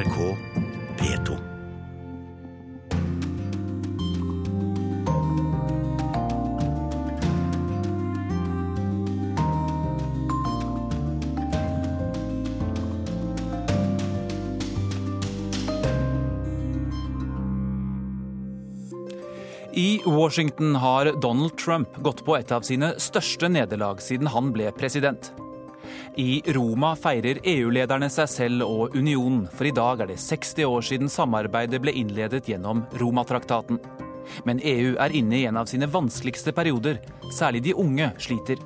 NRK P2. I Washington har Donald Trump gått på et av sine største nederlag siden han ble president. I Roma feirer EU-lederne seg selv og unionen, for i dag er det 60 år siden samarbeidet ble innledet gjennom Romatraktaten. Men EU er inne i en av sine vanskeligste perioder. Særlig de unge sliter.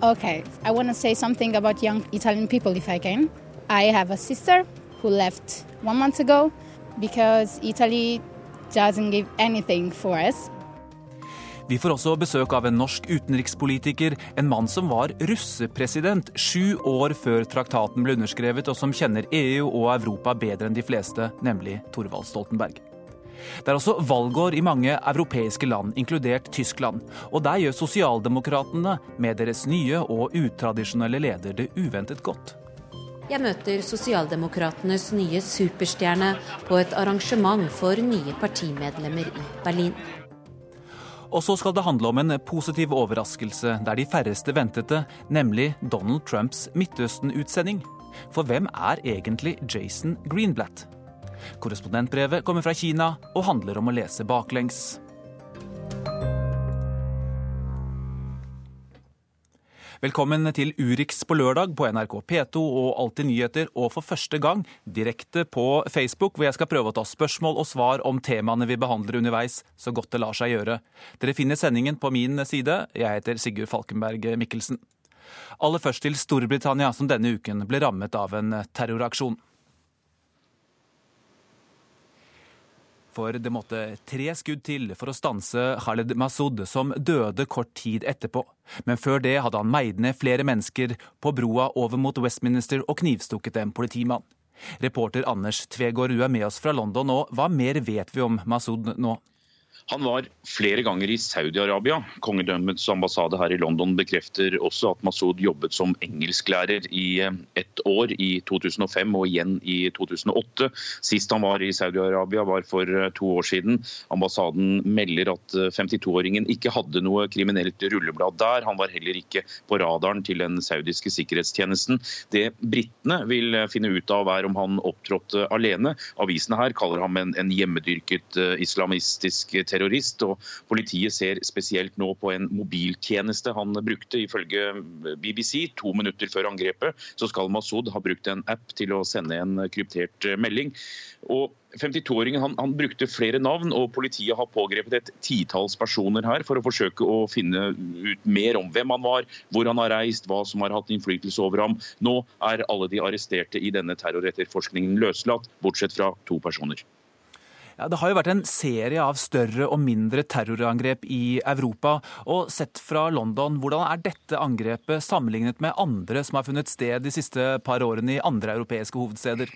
Okay, I want to say something about young Italian people if I can. I have a sister who left one month ago because Italy doesn't give anything for us. Vi får også besøk av en norsk utenrikspolitiker, en mann som var russepresident sju år før traktaten ble underskrevet, og som kjenner EU og Europa bedre enn de fleste, nemlig Torvald Stoltenberg. Det er også valgår i mange europeiske land, inkludert Tyskland. Og der gjør sosialdemokratene med deres nye og utradisjonelle leder det uventet godt. Jeg møter sosialdemokratenes nye superstjerne på et arrangement for nye partimedlemmer i Berlin. Og så skal det handle om en positiv overraskelse der de færreste ventet det, nemlig Donald Trumps Midtøsten-utsending. For hvem er egentlig Jason Greenblatt? Korrespondentbrevet kommer fra Kina og handler om å lese baklengs. Velkommen til Urix på lørdag på NRK P2 og Alltid nyheter, og for første gang direkte på Facebook, hvor jeg skal prøve å ta spørsmål og svar om temaene vi behandler underveis, så godt det lar seg gjøre. Dere finner sendingen på min side. Jeg heter Sigurd Falkenberg Mikkelsen. Aller først til Storbritannia, som denne uken ble rammet av en terroraksjon. For det måtte tre skudd til for å stanse Khaled Masud, som døde kort tid etterpå. Men før det hadde han meid ned flere mennesker på broa over mot Westminster og knivstukket en politimann. Reporter Anders Tvegård, du er med oss fra London, og hva mer vet vi om Masud nå? Han var flere ganger i Saudi-Arabia. Kongedømmets ambassade her i London bekrefter også at Masud jobbet som engelsklærer i eh, ett år i 2005 og igjen i 2008. Sist han var i Saudi-Arabia var for eh, to år siden. Ambassaden melder at 52-åringen eh, ikke hadde noe kriminelt rulleblad der. Han var heller ikke på radaren til den saudiske sikkerhetstjenesten. Det britene vil finne ut av er om han opptrådte alene. Avisene her kaller ham en, en hjemmedyrket islamistisk terrorist terrorist. og Politiet ser spesielt nå på en mobiltjeneste han brukte. Ifølge BBC to minutter før angrepet så skal Masud ha brukt en app til å sende en kryptert melding. Og 52-åringen han, han, brukte flere navn, og politiet har pågrepet et titalls personer her for å forsøke å finne ut mer om hvem han var, hvor han har reist, hva som har hatt innflytelse over ham. Nå er alle de arresterte i denne terroretterforskningen løslatt, bortsett fra to personer. Ja, det har jo vært en serie av større og mindre terrorangrep i Europa. og Sett fra London, hvordan er dette angrepet sammenlignet med andre som har funnet sted de siste par årene i andre europeiske hovedsteder?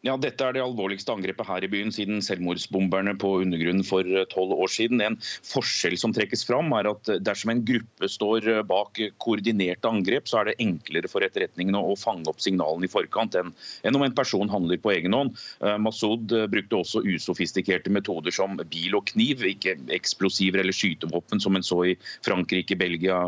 Ja, Dette er det alvorligste angrepet her i byen siden selvmordsbomberne på undergrunnen for eh, tolv år siden. En forskjell som trekkes fram, er at dersom en gruppe står eh, bak koordinerte angrep, så er det enklere for etterretningene å fange opp signalene i forkant enn, om en person handler på egen hånd. Eh, Masud brukte også usofistikerte metoder som bil og kniv, ikke eksplosiver eller skytevåpen som en så i Frankrike, Belgia,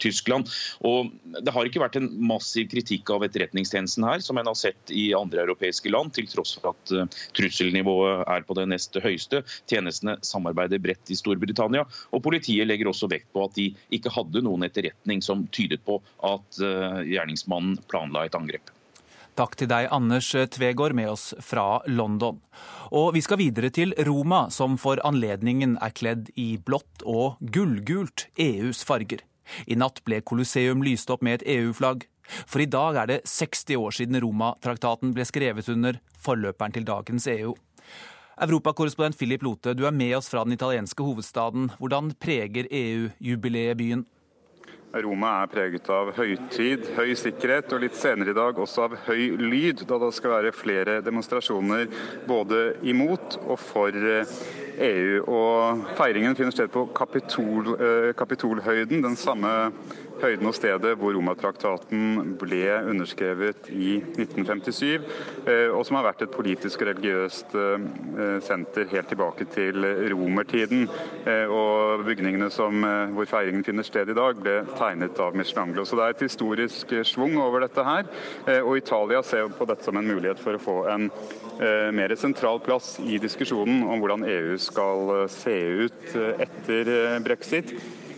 Tyskland. Og Det har ikke vært en massiv kritikk av etterretningstjenesten her, som en har sett i andre europeiske land land, til tross for at eh, trusselnivået er på det neste høyeste. Tjenestene samarbeider bredt i Storbritannia, og politiet legger også vekt på at de ikke hadde noen etterretning som tydet på at eh, gjerningsmannen planla et angrep. Takk til deg, Anders Tvegård, med oss fra London. Og vi skal videre til Roma, som for anledningen er kledd i blått og gullgult, EUs farger. I natt ble Colosseum lyst opp med et EU-flagg. For i dag er det 60 år siden Roma-traktaten ble skrevet under, forløperen til dagens EU. Europakorrespondent Philip Lote, du er med oss fra den italienske hovedstaden. Hvordan preger EU-jubileet byen? Roma er preget av høytid, høy sikkerhet og litt senere i dag også av høy lyd, da det skal være flere demonstrasjoner både imot og for EU. Og feiringen finner sted på Kapitol, eh, Kapitolhøyden, den samme høyden og stedet hvor Romatraktaten ble underskrevet i 1957, eh, og som har vært et politisk og religiøst eh, senter helt tilbake til romertiden. Og bygningene som, hvor feiringen finner sted i dag, ble tegnet av Michelangelo. Så det er et historisk svung over dette her. Og Italia ser på dette som en mulighet for å få en mer sentral plass i diskusjonen om hvordan EU skal se ut etter brexit.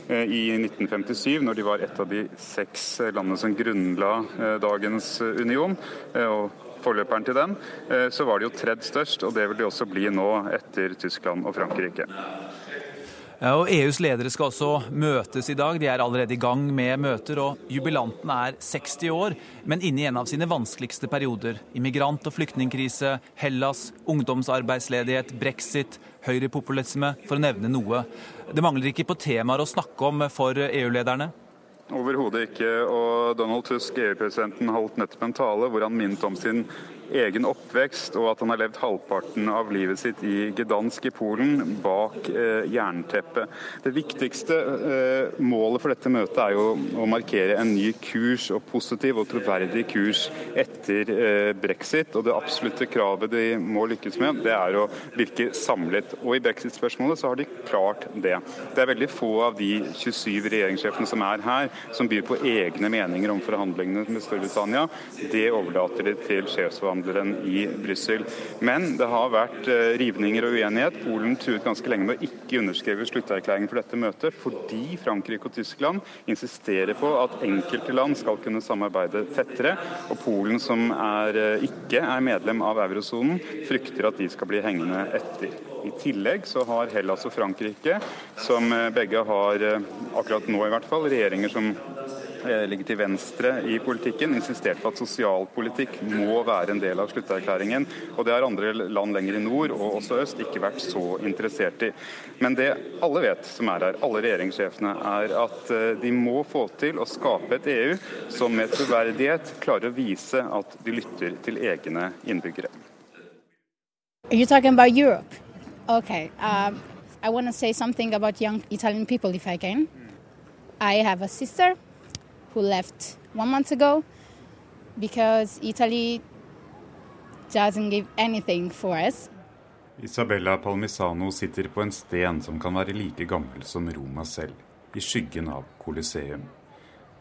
Eh, i 1957, når de var et av de seks landene som grunnla eh, dagens union. Eh, og forløperen til den, så var de jo tredd størst, og det vil de også bli nå etter Tyskland og Frankrike. Ja, og EUs ledere skal også møtes i dag. De er allerede i gang med møter. og Jubilanten er 60 år, men inne i en av sine vanskeligste perioder. Immigrant- og flyktningkrise, Hellas, ungdomsarbeidsledighet, brexit, høyrepopulisme, for å nevne noe. Det mangler ikke på temaer å snakke om for EU-lederne? Overhodet ikke. Og Donald Tusk, EU-presidenten, holdt nettopp en tale hvor han minnet om sin egen oppvekst, og at han har levd halvparten av livet sitt i Gdansk i Polen, bak eh, jernteppet. Det viktigste eh, målet for dette møtet er jo å markere en ny kurs, og positiv og troverdig kurs etter eh, brexit. Og det absolutte kravet de må lykkes med, det er å virke samlet. Og i brexit-spørsmålet så har de klart det. Det er veldig få av de 27 regjeringssjefene som er her, som byr på egne meninger om forhandlingene med Storbritannia. Det overlater de til sjefsforhandlerne forhandleren i Brussel. Men det har vært eh, rivninger og uenighet. Polen truet ganske lenge med å ikke underskrive slutterklæringen for dette møtet, fordi Frankrike og Tyskland insisterer på at enkelte land skal kunne samarbeide tettere. Og Polen, som er, eh, ikke er medlem av eurosonen, frykter at de skal bli hengende etter. I tillegg så har Hellas og Frankrike, som eh, begge har, akkurat nå i hvert fall, regjeringer som ligger til venstre i politikken, insistert på at sosialpolitikk må være en del av slutterklæringen. Og det har andre land lenger i nord og også øst ikke vært så interessert i. Men det alle vet som er her, alle regjeringssjefene, er at eh, de må få til å skape et EU som med troverdighet klarer å vise at de lytter til egne innbyggere. Are you talking about Europe? Okay. Um, I want to say something about young Italian people, if I can. I have a sister who left one month ago because Italy doesn't give anything for us. Isabella Palmisano sitter på en sten som kan være like gammel som Roma selv, i skyggen av Colosseum.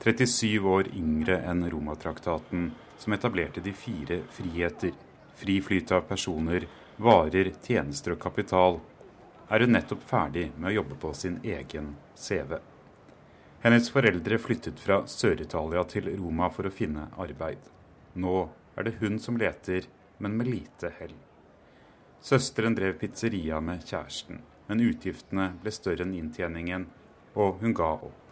37 år yngre enn Romatraktaten, som etablerte de fire friheter, fri flyt av personer, varer, tjenester og kapital, er hun nettopp ferdig med å jobbe på sin egen CV. Hennes foreldre flyttet fra Sør-Italia til Roma for å finne arbeid. Nå er det hun som leter, men med lite hell. Søsteren drev pizzeria med kjæresten, men utgiftene ble større enn inntjeningen, og hun ga opp.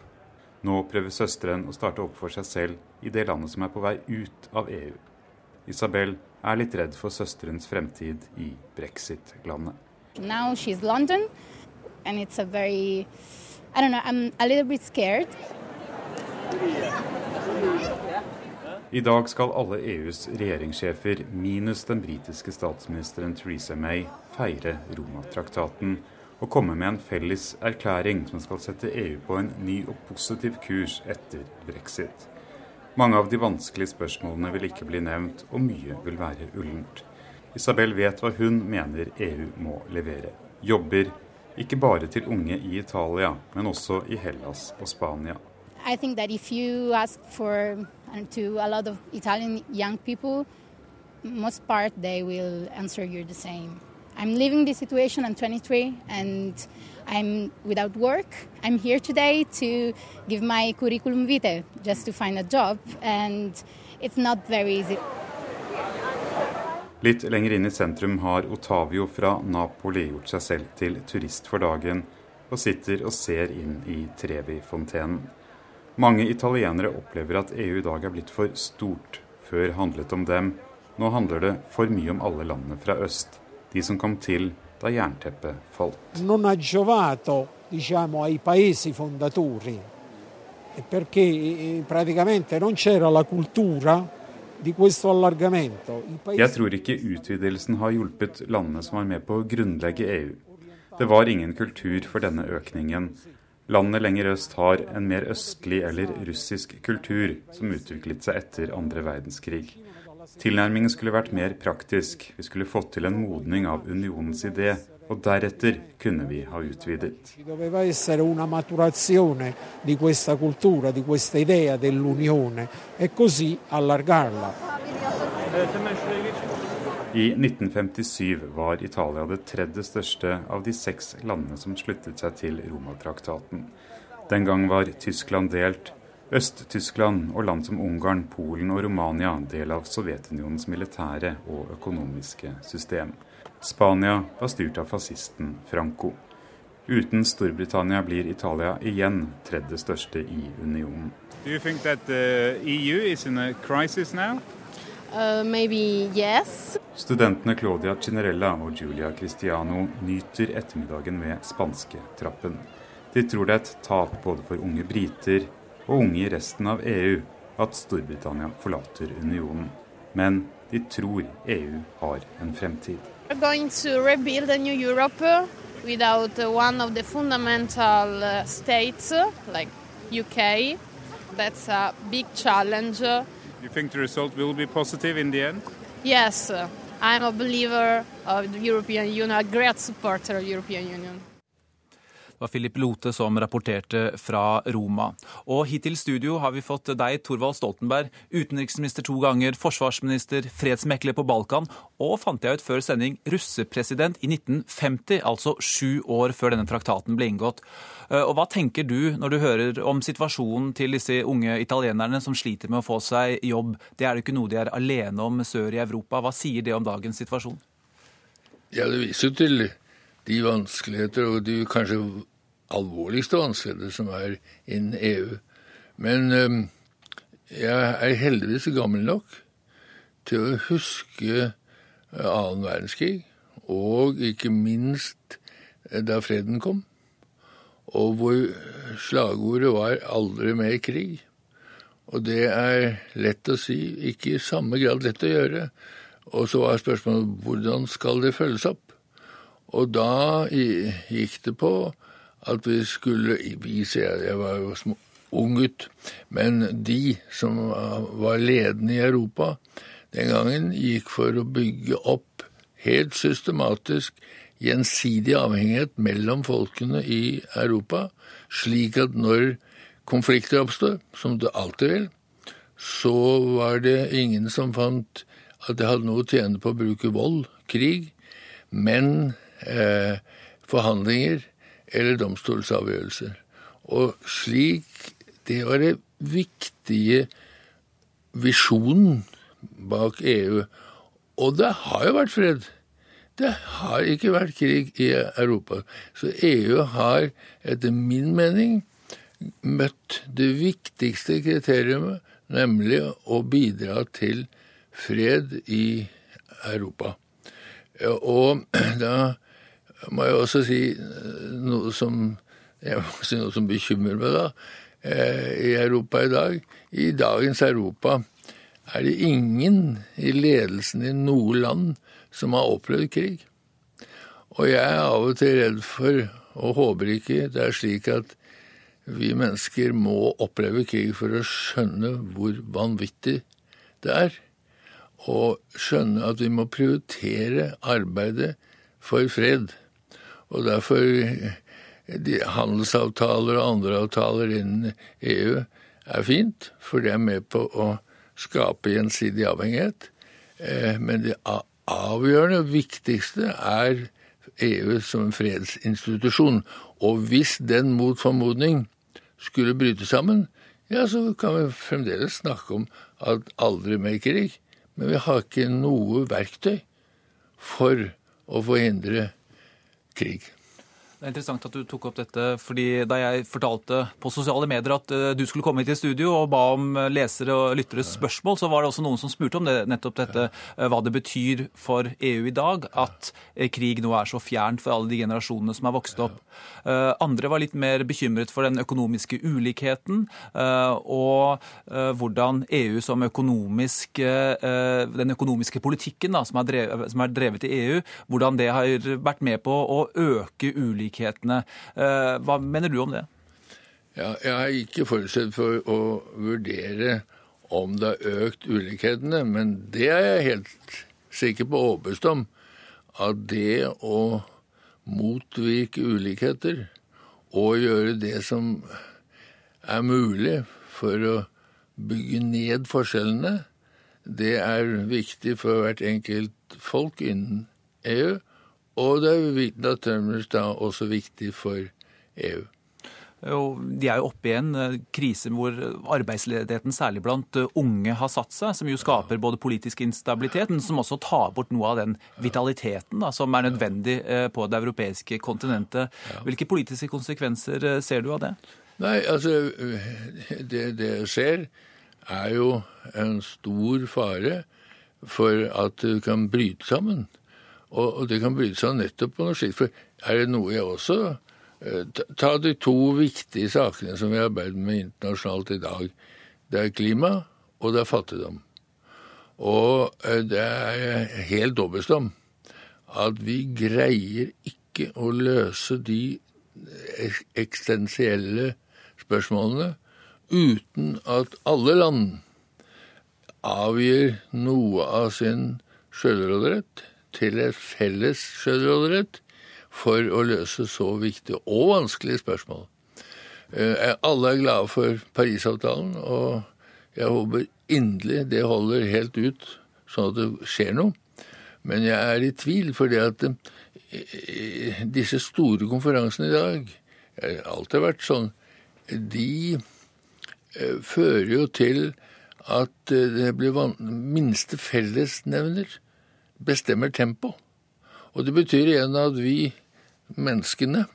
Nå prøver søsteren å starte opp for seg selv i det landet som er på vei ut av EU. Isabel er litt redd for søsterens fremtid i brexit-landet. Now she's London, and it's a very I don't know, I'm a little bit scared. I dag skal alle EUs regjeringssjefer, minus den britiske statsministeren Theresa May, feire Roma-traktaten og komme med en felles erklæring som skal sette EU på en ny og positiv kurs etter brexit. Mange av de vanskelige spørsmålene vil ikke bli nevnt, og mye vil være ullent. Isabel vet hva hun mener EU må levere. Jobber, ikke bare til unge i Italia, men også i Hellas og Spania. I think that if you ask for to a lot of Italian young people, most part they will answer you the same. I'm living this situation. I'm 23 and I'm without work. I'm here today to give my curriculum vitae just to find a job, and it's not very easy. Litt lenger inn i sentrum har Otavio fra Napoli gjort seg selv til turist for dagen, og sitter og ser inn i Trevi-fontenen. Mange italienere opplever at EU i dag er blitt for stort. Før handlet om dem, nå handler det for mye om alle landene fra øst. De som kom til da jernteppet falt. Non ha giovato, diciamo, ai paesi fondatori, perché eh, praticamente non c'era jeg tror ikke utvidelsen har hjulpet landene som var med på å grunnlegge EU. Det var ingen kultur for denne økningen. Landene lenger øst har en mer østlig eller russisk kultur som utviklet seg etter andre verdenskrig. Tilnærmingen skulle vært mer praktisk. Vi skulle fått til en modning av unionens idé, og deretter kunne vi ha utvidet. E. I 1957 var Italia det tredje største av de seks landene som sluttet seg til Romatraktaten. Den gang var Tyskland delt. Øst-Tyskland og land som Ungarn, Polen og Romania del av Sovjetunionens militære og økonomiske system. Spania var styrt av fascisten Franco. Uten Storbritannia blir Italia igjen tredje største i unionen. Do you think that the EU is in a crisis now? Uh, maybe yes. Studentene Claudia Cinerella og Julia Cristiano nyter ettermiddagen ved spansketrappen. De tror det er et tap både for unge briter og unge i resten av EU at Storbritannia forlater unionen. Men de tror EU har en fremtid. We're going to rebuild a new Europe without one of the fundamental uh, states like UK. That's a big challenge. You think the result will be positive in the end? Yes, I'm a believer of the European Union, a great supporter of European Union. Det var Philip Lote som rapporterte fra Roma. Og hit til studio har vi fått deg, Torvald Stoltenberg, utenriksminister to ganger, forsvarsminister, fredsmekler på Balkan og, fant jeg ut før sending, russepresident i 1950, altså sju år før denne traktaten ble inngått. Eh, Og hva tenker du når du hører om situasjonen til disse unge italienerne som sliter med å få seg jobb? Det er jo ikke noe de er alene om sør i Europa. Hva sier det om dagens situasjon? Ja, det viser jo til de vanskeligheter, og de kanskje alvorligste vanskeligheter som er innen EU. Men jeg er heldigvis gammel nok til å huske øh, annen verdenskrig, og ikke minst øh, da freden kom, og hvor slagordet var 'aldri mer krig'. Og det er lett å si, ikke i samme grad lett å gjøre. Og så var spørsmålet hvordan skal det følges opp? Og da gikk det på at vi skulle Vi, sier jeg, var jo ung gutt, men de som var ledende i Europa den gangen, gikk for å bygge opp helt systematisk gjensidig avhengighet mellom folkene i Europa, slik at når konflikter oppstår, som det alltid vil, så var det ingen som fant at det hadde noe å tjene på å bruke vold, krig, men eh, forhandlinger eller domstolsavgjørelser. Og slik Det var det viktige visjonen bak EU. Og det har jo vært fred. Det har ikke vært krig i Europa. Så EU har etter min mening møtt det viktigste kriteriumet, nemlig å bidra til fred i Europa. Og da må jeg også si noe som si noe som bekymrer meg, da. I Europa i dag. I dagens Europa er det ingen i ledelsen i noe land som har opplevd krig. Og jeg er av og til redd for, og håper ikke det er slik at vi mennesker må oppleve krig for å skjønne hvor vanvittig det er. Og skjønne at vi må prioritere arbeidet for fred. Og derfor de handelsavtaler og andre avtaler innen EU er fint, for det er med på å skape gjensidig avhengighet. Men det avgjørende og viktigste er EU som en fredsinstitusjon. Og hvis den mot formodning skulle bryte sammen, ja, så kan vi fremdeles snakke om at aldri mer krig. Men vi har ikke noe verktøy for å forhindre krig. Det er interessant at du tok opp dette, fordi da jeg fortalte på sosiale medier at eh, du skulle komme hit i studio og ba om eh, lesere og lytteres spørsmål, så var det også noen som spurte om det, nettopp dette, eh, hva det betyr for EU i dag at krig nå er så fjernt for alle de generasjonene som har vokst opp. Andre var litt mer bekymret for den økonomiske ulikheten og hvordan EU som økonomisk Den økonomiske politikken da, som, er drevet, som er drevet i EU, hvordan det har vært med på å øke ulikheten ulikhetene. Eh, hva mener du om det? Ja, jeg er ikke forutsett for å vurdere om det har økt ulikhetene, men det er jeg helt sikker på overbevist om. At det å motvirke ulikheter og gjøre det som er mulig for å bygge ned forskjellene, det er viktig for hvert enkelt folk innen EU. Og det er naturligvis da også viktig for EU. De er jo oppe i en eh, krise hvor arbeidsledigheten, særlig blant eh, unge, har satt seg, som jo skaper både politisk instabilitet, men som også tar bort noe av den vitaliteten da, som er nødvendig eh, på det europeiske kontinentet. Hvilke politiske konsekvenser ser du av det? Nei, altså Det det skjer, er jo en stor fare for at du kan bryte sammen. Og, det kan bryte seg nettopp på noe slikt. For er det noe jeg også eh, Ta de to viktige sakene som vi arbeider med internasjonalt i dag. Det er klima, og det er fattigdom. Og eh, det er helt overbevist om at vi greier ikke å løse de eksistensielle spørsmålene uten at alle land avgir noe av sin sjølråderett til et felles sjølråderett for å løse så viktige og vanskelige spørsmål. Eh, alle er glade for Parisavtalen, og jeg håper inderlig det holder helt ut, sånn at det skjer noe. Men jeg er i tvil, fordi at eh, disse store konferansene i dag, det har alltid vært sånn, de eh, fører jo til at det blir minste fellesnevner bestemmer tempo. Og det betyr igjen at vi menneskene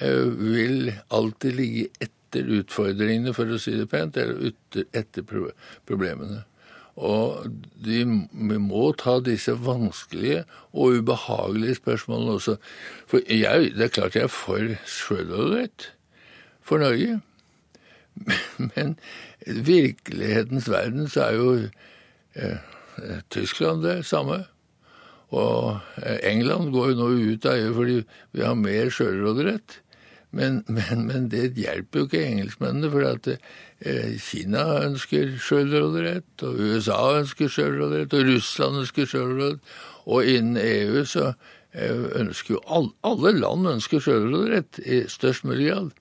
eh, vil alltid ligge etter utfordringene, for å si det pent, eller etter problemene. Og vi må ta disse vanskelige og ubehagelige spørsmålene også. For jeg, det er klart jeg er for sjølråderett for Norge. Men virkelighetens verden så er jo eh, Tyskland det samme. Og eh, England går jo nå ut av EU fordi vi har mer sjølråderett. Men, men, men, det hjelper jo ikke engelskmennene, for at eh, Kina ønsker sjølråderett, og USA ønsker sjølråderett, og Russland ønsker sjølråderett. Og innen EU så eh, ønsker jo alle, alle land ønsker sjølråderett i størst mulig grad.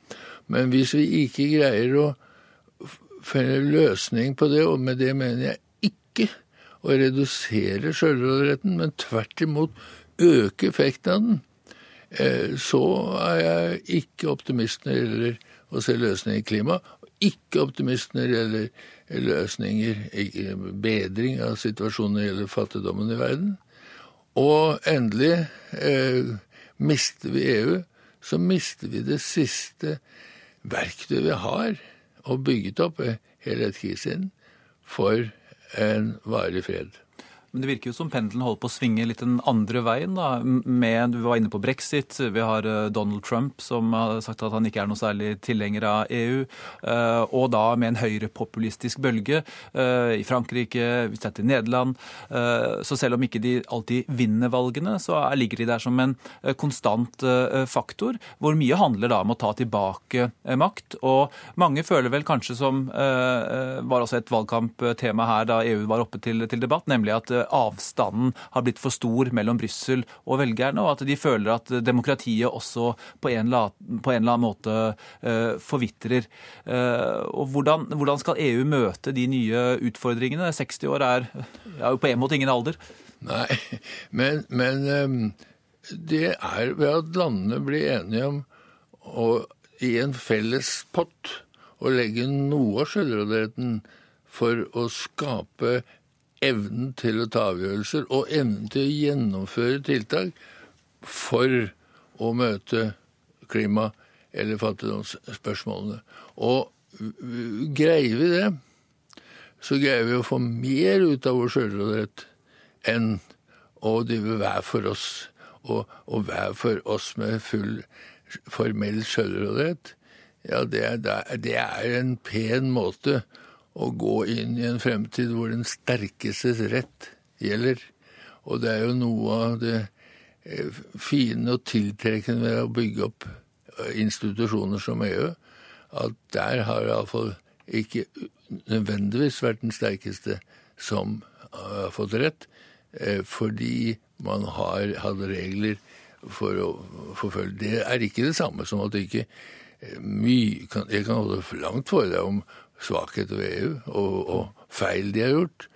Men hvis vi ikke greier å finne løsning på det, og med det mener jeg ikke å redusere sjølråderetten, men tvert imot øke effekten av den, eh, så er jeg ikke optimist når det gjelder å se løsninger i klima, ikke optimist når det gjelder løsninger bedring av situasjonen når det gjelder fattigdommen i verden. Og endelig eh, mister vi EU, så mister vi det siste verktøyet vi har og bygget opp hele etterkrigstiden for en varig fred. Men det virker jo som pendelen holder på å svinge litt den andre veien. da, med, Du var inne på brexit. Vi har eh, Donald Trump som har sagt at han ikke er noe særlig tilhenger av EU. Eh, og da med en høyrepopulistisk bølge eh, i Frankrike, vi setter Nederland. Så selv om ikke de alltid vinner valgene, så ligger de der som en konstant faktor, hvor mye handler da om å ta tilbake makt. Og mange føler vel kanskje som var også et valgkamptema her da EU var oppe til, til debatt, nemlig at avstanden har blitt for stor mellom Brussel og velgerne, og at de føler at demokratiet også på en eller annen måte uh, forvitrer. Og hvordan, hvordan, skal EU møte de nye utfordringene? 60 år er, jo på en måte ingen alder. Nei, men, men um, det er ved at landene blir enige om å i en felles pott å legge noe av selvråderetten for å skape evnen til å ta avgjørelser og evnen til å gjennomføre tiltak for å møte klima- eller fattigdomsspørsmålene. Og greier vi det, så greier vi å få mer ut av vår sjølråderett enn å drive hver for oss og, og hver for oss med full formell sjølråderett. Ja, det er, det er en pen måte å gå inn i en fremtid hvor den sterkestes rett gjelder. Og det er jo noe av det eh, fine og tiltrekkende ved å bygge opp eh, institusjoner som EU, at der har iallfall ikke nødvendigvis vært den sterkeste som har fått rett, eh, fordi man har hatt regler for å forfølge. Det er ikke det samme som at det ikke eh, mye Jeg kan holde langt for deg om svakheter ved EU og, og, feil de har gjort,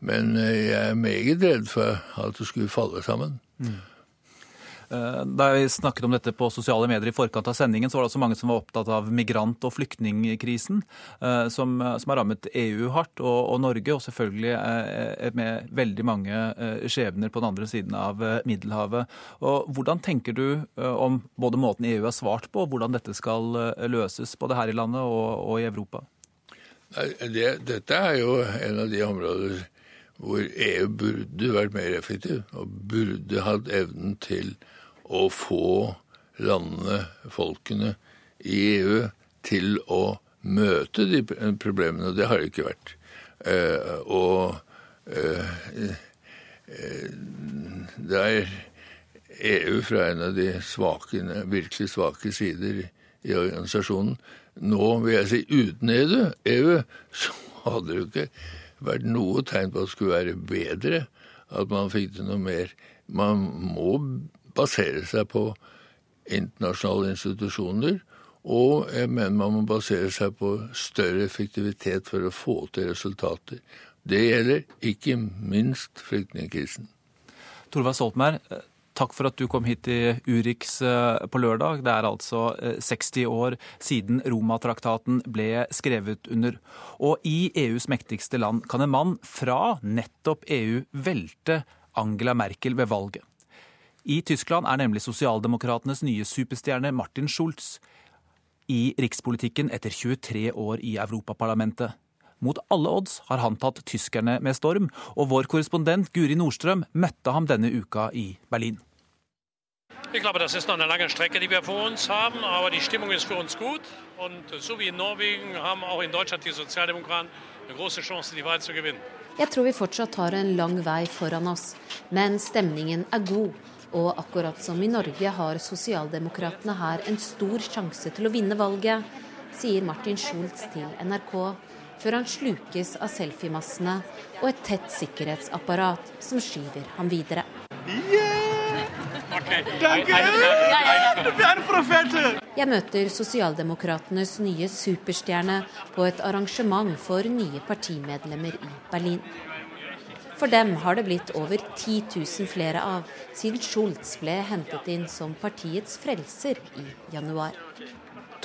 men eh, jeg er meget redd for at det skulle falle sammen. Mm. Eh, da vi snakket om dette på sosiale medier i forkant av sendingen, så var det også mange som var opptatt av migrant- og flyktningkrisen, eh, som, som, har rammet EU hardt, og, og Norge, og selvfølgelig med veldig mange skjebner på den andre siden av Middelhavet. Og Hvordan tenker du om både måten EU har svart på, og hvordan dette skal løses, både her i landet og, og i Europa? Det, dette er jo en av de områder hvor EU burde vært mer effektiv, og burde hatt evnen til å få landene, folkene i EU, til å møte de problemene. Og det har det ikke vært. Eh, og eh, eh, det er EU fra en av de svake, virkelig svake sider i organisasjonen. Nå vil jeg si uten EU, EU så hadde det jo ikke vært noe tegn på at det skulle være bedre, at man fikk til noe mer. Man må basere seg på internasjonale institusjoner. Og jeg mener man må basere seg på større effektivitet for å få til resultater. Det gjelder ikke minst flyktningkrisen. Torvald Stoltenberg, takk for at du kom hit til Urix eh, på lørdag. Det er altså 60 eh, år siden Romatraktaten ble skrevet under. Og i EUs mektigste land kan en mann fra nettopp EU velte Angela Merkel ved valget. I Tyskland er nemlig sosialdemokratenes nye superstjerne Martin Schulz i rikspolitikken etter 23 år i Europaparlamentet. Mot alle odds har han tatt tyskerne med storm, og vår korrespondent Guri Nordstrøm møtte ham denne uka i Berlin. Ich glaube, das ist noch eine lange Strecke, die wir vor uns haben, aber die Stimmung ist für uns gut. Und so wie in Norwegen haben auch in Deutschland die Sozialdemokraten eine große Chance, die Wahl zu gewinnen. Jeg tror vi fortsatt har en lang vei foran oss, men stemningen er god. Og akkurat som i Norge har sosialdemokratene her en stor sjanse til å vinne valget, sier Martin Schulz til NRK, før han slukes av selfiemassene og et tett sikkerhetsapparat som skyver ham videre. Jeg møter sosialdemokratenes nye superstjerne på et arrangement for nye partimedlemmer i Berlin. For dem har det blitt over 10 000 flere av siden Schultz ble hentet inn som partiets frelser i januar.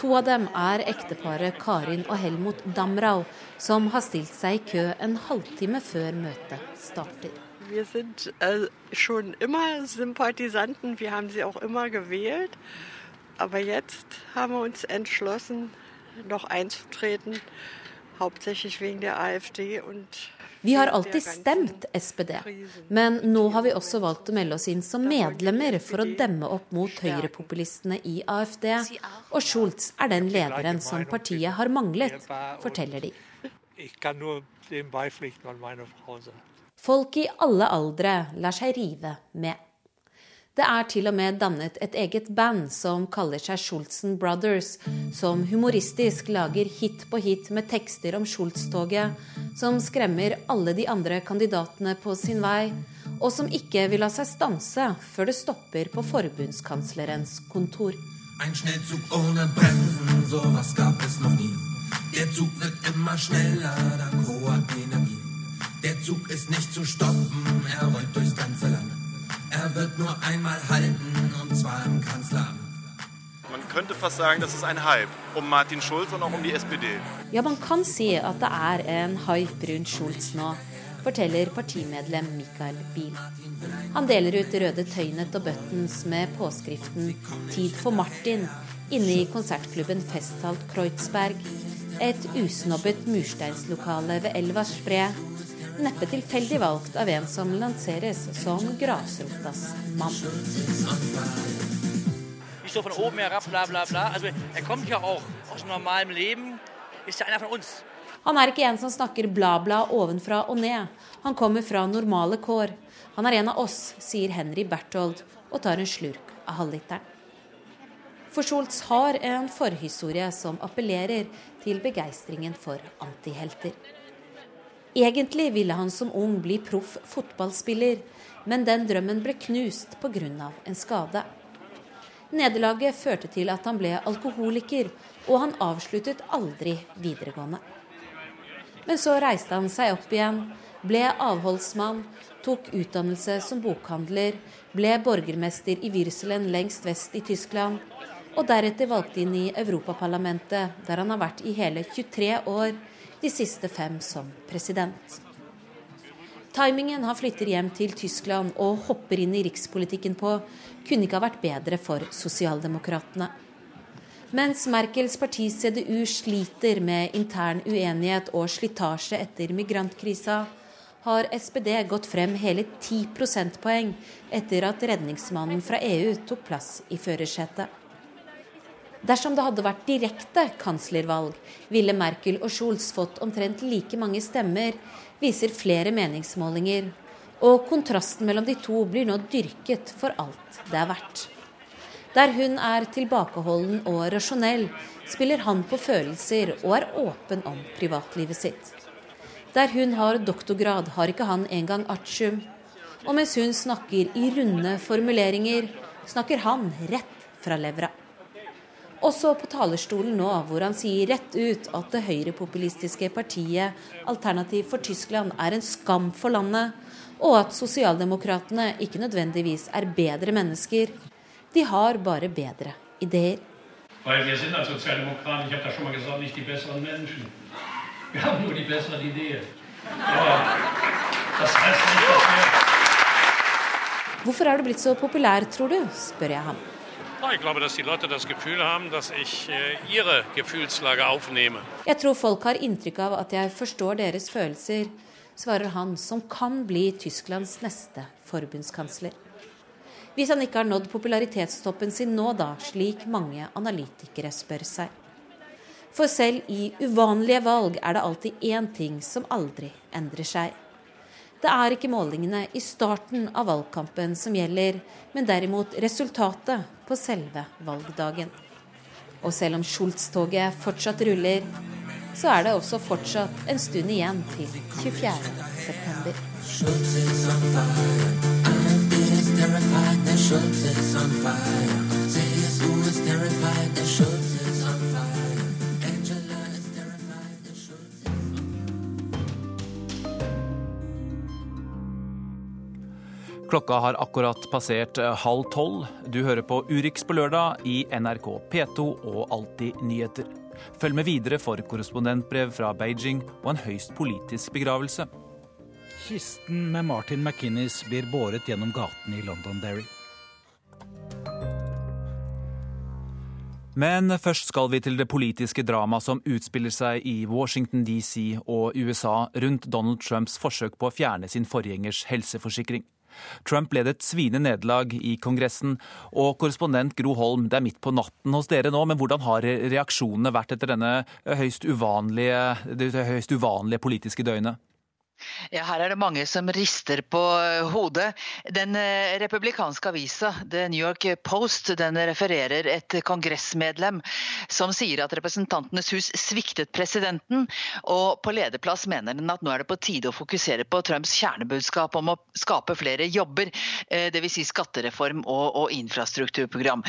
To av dem er ekteparet Karin og Helmut Damrau, som har stilt seg i kø en halvtime før møtet starter. Wir sind äh, schon immer Sympathisanten, wir haben sie auch immer gewählt. Aber jetzt haben wir uns entschlossen, noch einzutreten, hauptsächlich wegen der AfD und vi har alltid stemt SPD, men nå har vi også valgt å melde oss inn som medlemmer for å demme opp mot høyrepopulistene i AFD. Og Schultz er den lederen som partiet har manglet, forteller de. Folk i alle aldre lar seg rive med. Det er til og med dannet et eget band som kaller seg Schultzen Brothers, som humoristisk lager hit på hit med tekster om Schultz-toget, som skremmer alle de andre kandidatene på sin vei, og som ikke vil la seg stanse før det stopper på forbundskanslerens kontor. Ein Schnellzug ohne Bremsen, sowas gab es noch nie. Der Zug wird immer schneller, da Energie. Der Zug ist nicht zu stoppen, er rollt durchs ganze Land. Er wird nur einmal halten, und zwar im Kanzleramt. Man könnte fast sagen, das ist ein Hype um Martin Schulz und auch um die SPD. Ja, man kan si at det er en hype rundt Schulz nå. forteller partimedlem Michael Biel. Han deler ut røde tøynet og buttons med påskriften 'Tid for Martin' inne i konsertklubben Festhalt Kreuzberg, et usnobbet mursteinslokale ved Elvas spre, neppe tilfeldig valgt av en som lanseres som grasrotas mann. Vi står von oben herab, bla, bla, bla. Also, er kommt ja auch aus normalem Leben. Ist ja einer von uns. Han er ikke en som snakker bla-bla ovenfra og ned. Han kommer fra normale kår. Han er en av oss, sier Henry Berthold og tar en slurk av halvliteren. For Scholz har en forhistorie som appellerer til begeistringen for antihelter. Egentlig ville han som ung bli proff fotballspiller, men den drømmen ble knust pga. en skade. Nederlaget førte til at han ble alkoholiker, og han avsluttet aldri videregående. Men så reiste han seg opp igjen, ble avholdsmann, tok utdannelse som bokhandler, ble borgermester i Wyrselen lengst vest i Tyskland, og deretter valgt inn i Europaparlamentet, der han har vært i hele 23 år, de siste fem som president. Timingen han flytter hjem til Tyskland og hopper inn i rikspolitikken på, kunne ikke ha vært bedre for sosialdemokratene. Mens Merkels parti CDU sliter med intern uenighet og slitasje etter migrantkrisa, har SPD gått frem hele 10 prosentpoeng etter at redningsmannen fra EU tok plass i førersetet. Dersom det hadde vært direkte kanslervalg, ville Merkel og Scholz fått omtrent like mange stemmer, viser flere meningsmålinger. Og kontrasten mellom de to blir nå dyrket for alt det er verdt. Der hun er tilbakeholden og rasjonell, spiller han på følelser og er åpen om privatlivet sitt. Der hun har doktorgrad, har ikke han engang artium. Og mens hun snakker i runde formuleringer, snakker han rett fra levra. Også på talerstolen nå, hvor han sier rett ut at det høyrepopulistiske partiet Alternativ for Tyskland er en skam for landet, og at sosialdemokratene ikke nødvendigvis er bedre mennesker, de har bare bedre ideer. Hvorfor er du blitt så populær, tror du? spør jeg ham. Ich glaube, dass die Leute das Gefühl haben, dass ich äh, ihre Gefühlslage aufnehme. Jeg tror folk har inntrykk av at jeg forstår deres følelser, svarer han som kan bli Tysklands neste forbundskansler. Hvis han ikke har nådd popularitetstoppen sin nå, da, slik mange analytikere spør seg. For selv i uvanlige valg er det alltid én ting som aldri endrer seg. Det er ikke målingene i starten av valgkampen som gjelder, men derimot resultatet på selve valgdagen. Og selv om Schultz-toget fortsatt ruller, så er det også fortsatt en stund igjen til 24. Klokka har akkurat passert eh, halv tolv. Du hører på Urix på lørdag i NRK P2 og Alltid nyheter. Følg med videre for korrespondentbrev fra Beijing og en høyst politisk begravelse. Kisten med Martin McInnes blir båret gjennom gatene i Londonderry. Men først skal vi til det politiske dramaet som utspiller seg i Washington DC og USA rundt Donald Trumps forsøk på å fjerne sin forgjengers helseforsikring. Trump led et sviende nederlag i Kongressen, og korrespondent Gro Holm, det er midt på natten hos dere nå, men hvordan har reaksjonene vært etter denne høyst uvanlige, det høyst uvanlige politiske døgnet? Ja, her er det mange som rister på eh, hodet. Den eh, republikanske avisa The New York Post den refererer et kongressmedlem som sier at Representantenes hus sviktet presidenten, og på lederplass mener den at nå er det på tide å fokusere på Trumps kjernebudskap om å skape flere jobber, eh, dvs. Si skattereform og, og infrastrukturprogram.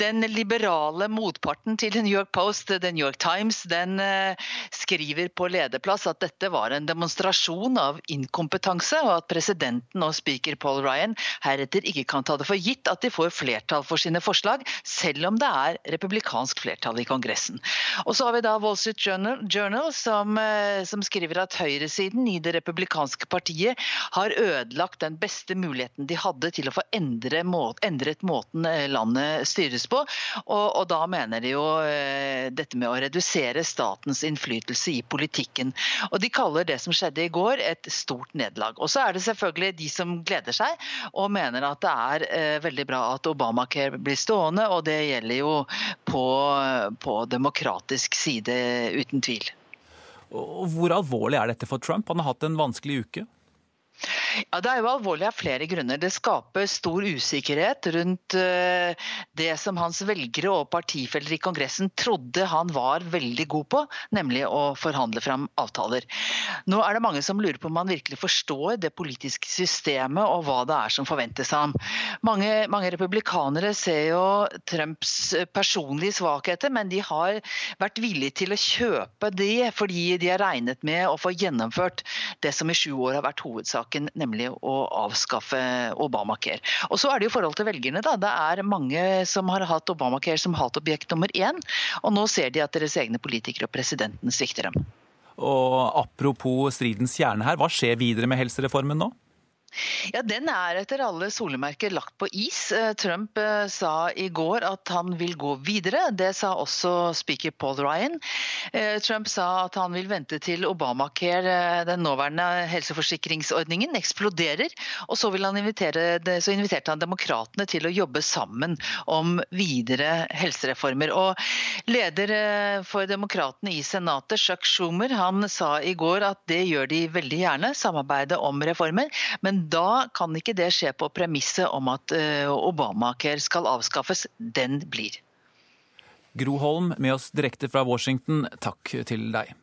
Den liberale motparten til The New York Post, The New York Times, den skriver på lederplass at dette var en demonstrasjon demonstrasjon av inkompetanse, og at presidenten og speaker Paul Ryan heretter ikke kan ta det for gitt at de får flertall for sine forslag, selv om det er republikansk flertall i Kongressen. Og så har vi da Wall Street Journal, Journal som, eh, som skriver at høyresiden i det republikanske partiet har ødelagt den beste muligheten de hadde til å få endre må, endret måten eh, landet styres på. Og, og da mener de jo eh, dette med å redusere statens innflytelse i politikken. Og De kaller det som skjedde i går et stort nederlag. Og så er det selvfølgelig de som gleder seg og mener at det er eh, veldig bra at Obamacare blir stående, og det gjelder jo på, på demokratisk side, uten tvil. Og hvor alvorlig er dette for Trump? Han har hatt en vanskelig uke. Ja, Det er jo alvorlig av flere grunner. Det skaper stor usikkerhet rundt uh, det som hans velgere og partifeller i Kongressen trodde han var veldig god på, nemlig å forhandle fram avtaler. Nå er det mange som lurer på om han virkelig forstår det politiske systemet og hva det er som forventes av ham. Mange, mange republikanere ser jo Trumps personlige svakheter, men de har vært villige til å kjøpe det fordi de har regnet med å få gjennomført det som i sju år har vært hovedsaken, nemlig å avskaffe Obamacare. Og så er det jo forhold til velgerne. da. Det er mange som har hatt Obamacare som hatobjekt nummer én, og nå ser de at deres egne politikere og presidenten svikter dem. Og apropos stridens kjerne her, hva skjer videre med helsereformen nå? Ja, Den er etter alle solemerker lagt på is. Eh, Trump eh, sa i går at han vil gå videre. Det sa også speaker Paul Ryan. Eh, Trump sa at han vil vente til Obamacare, den nåværende helseforsikringsordningen, eksploderer. Og så, han invitere, så inviterte han demokratene til å jobbe sammen om videre helsereformer. Og leder for demokratene i Senatet, Chuck Schumer, han sa i går at det gjør de veldig gjerne, samarbeide om reformer. men da kan ikke det skje på premisset om at eh, Obamacare skal avskaffes. Den blir. Gro Holm med oss direkte fra Washington, takk til deg.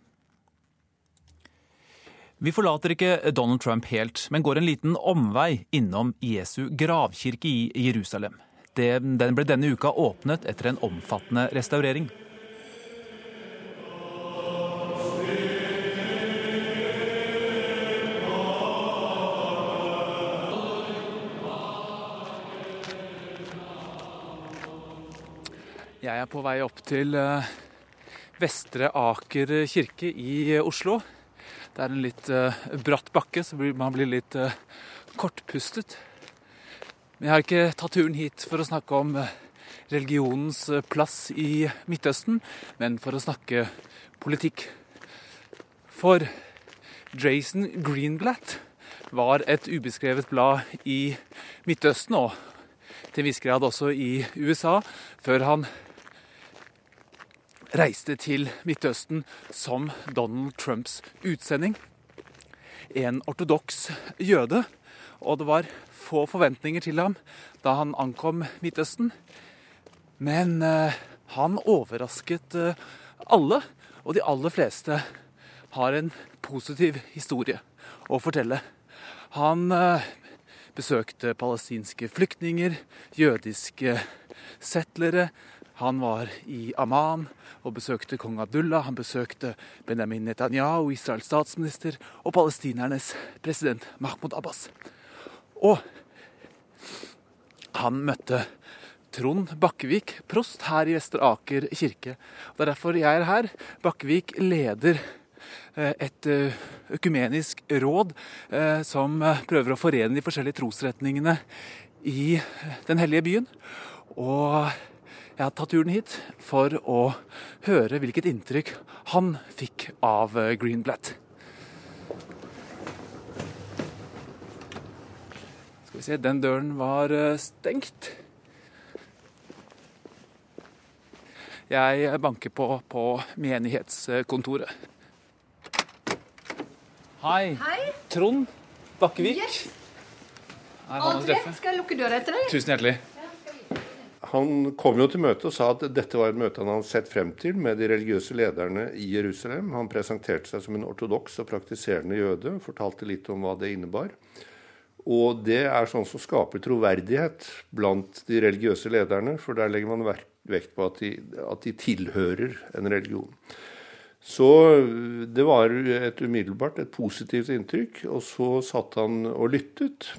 Vi forlater ikke Donald Trump helt, men går en liten omvei innom Jesu gravkirke i Jerusalem. Den ble denne uka åpnet etter en omfattende restaurering. Jeg er på vei opp til eh, Vestre Aker kirke i eh, Oslo. Det er en litt uh, bratt bakke, så man blir litt kortpustet. Men jeg har ikke tatt turen hit for å snakke om religionens plass i Midtøsten, men for å snakke politikk. For Jason Greenblatt var et ubeskrevet blad i Midtøsten, og til en viss grad også i USA, før han reiste til Midtøsten som Donald Trumps utsending. En ortodoks jøde, og det var få forventninger til ham da han ankom Midtøsten. Men eh, han overrasket eh, alle, og de aller fleste har en positiv historie å fortelle. Han eh, besøkte palestinske flyktninger, jødiske settlere. Han var i Amman og besøkte kong Abdullah. Han besøkte Benjamin Netanyahu, Israels statsminister, og palestinernes president Mahmoud Abbas. Og han møtte Trond Bakkevik, prost her i Vestre Aker kirke. Det er derfor jeg er her. Bakkevik leder eh, et eh, økumenisk råd eh, som prøver å forene de forskjellige trosretningene i den hellige byen. Og jeg har tatt turen hit for å høre hvilket inntrykk han fikk av eh, Greenblatt. Skal vi se, den døren var eh, stengt. Jeg banker på på menighetskontoret. Hei. Hei. Trond Bakkevik. Yes. André, skal jeg lukke døra etter deg? Tusen hjertelig. Han kom jo til møtet og sa at dette var et møte han hadde sett frem til med de religiøse lederne i Jerusalem. Han presenterte seg som en ortodoks og praktiserende jøde, fortalte litt om hva det innebar. Og det er sånn som skaper troverdighet blant de religiøse lederne, for der legger man vekt på at de, at de tilhører en religion. Så det var et umiddelbart et positivt inntrykk. Og så satt han og lyttet.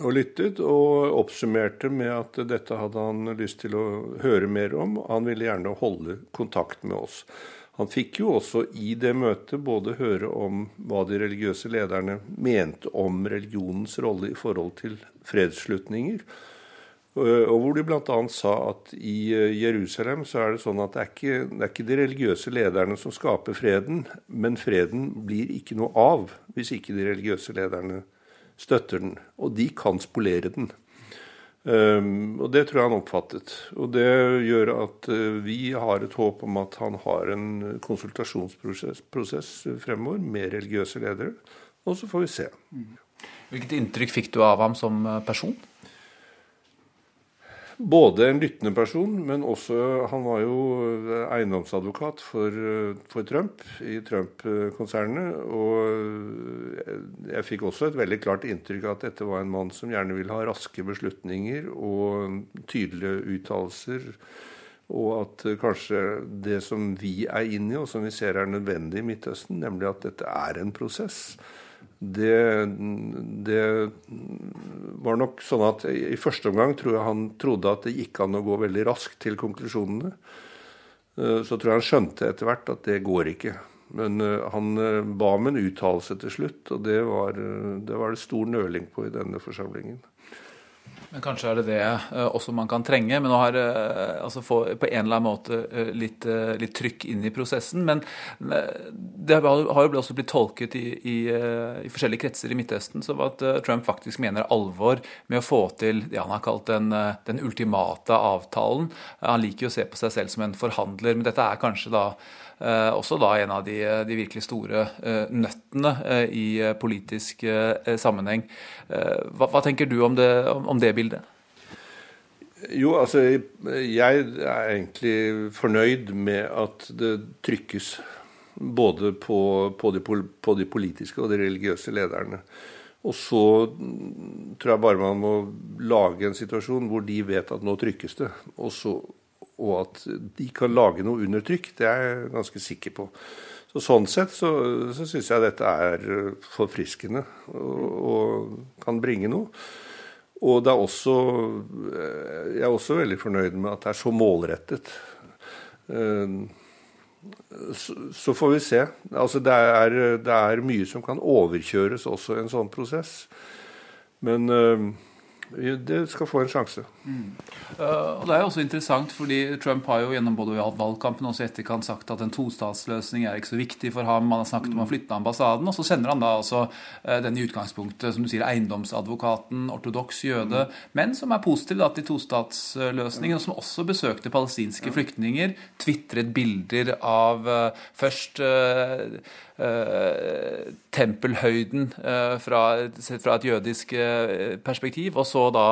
Og lyttet og oppsummerte med at dette hadde han lyst til å høre mer om. Han ville gjerne holde kontakt med oss. Han fikk jo også i det møtet både høre om hva de religiøse lederne mente om religionens rolle i forhold til fredsslutninger, og hvor de bl.a. sa at i eh, Jerusalem så er det sånn at det er, ikke, det er ikke de religiøse lederne som skaper freden, men freden blir ikke noe av hvis ikke de religiøse lederne støtter den. Og de kan spolere den. Um, og det tror jeg han oppfattet. Og det gjør at uh, vi har et håp om at han har en konsultasjonsprosess fremover med religiøse ledere. Og så får vi se. Hvilket inntrykk fikk du av ham som person? Både en lyttende person, men også Han var jo eiendomsadvokat for, for Trump i Trump-konsernet. Og jeg fikk også et veldig klart inntrykk av at dette var en mann som gjerne ville ha raske beslutninger og tydelige uttalelser. Og at kanskje det som vi er inne i, og som vi ser er nødvendig i Midtøsten, nemlig at dette er en prosess det, det, var nok sånn at i første omgang tror jeg han trodde at det gikk an å gå veldig raskt til konklusjonene. Eh, så tror jeg han skjønte etter hvert at det går ikke. Men eh, han eh, ba om en uttalelse til slutt, og det var, det var det stor nøling på i denne forsamlingen. Men kanskje er det det uh, også man kan trenge. Men å ha uh, altså få på en eller annen måte uh, litt, litt, trykk inn i prosessen. Men det har jo også blitt tolket i, i, i forskjellige kretser i Midtøsten som at Trump faktisk mener alvor med å få til det han har kalt den, den ultimate avtalen. Han liker jo å se på seg selv som en forhandler, men dette er kanskje da Eh, også da en av de, de virkelig store eh, nøttene eh, i politisk sammenheng. Hva, hva, tenker du om det, om det bildet? Jo, altså jeg er egentlig fornøyd med at det trykkes både på, på, de, på, de, politiske og de religiøse lederne. Og så tror jeg bare man må lage en situasjon hvor de vet at nå trykkes det. Og så og at de kan lage noe under trykk, det er jeg ganske sikker på. Så Sånn sett så, så syns jeg dette er eh, forfriskende og, og kan bringe noe. Og det er også, eh, jeg er også veldig fornøyd med at det er så målrettet. Eh, så, så får vi se. Altså det er, det er, mye som kan overkjøres også i en sånn prosess. Men det skal få en sjanse. Mm. Uh, og Det er jo også interessant, fordi Trump har jo gjennom både valgkampen og også etterkant sagt at en tostatsløsning er ikke så viktig for ham. Man har snakket om å flytte ambassaden. Og så sender han da altså uh, den i utgangspunktet, som du sier, eiendomsadvokaten, ortodoks jøde, mm. men som er positiv da, til tostatsløsningen, og som også besøkte palestinske flyktninger, tvitret bilder av uh, først tempelhøyden fra, fra, et jødisk perspektiv, og så da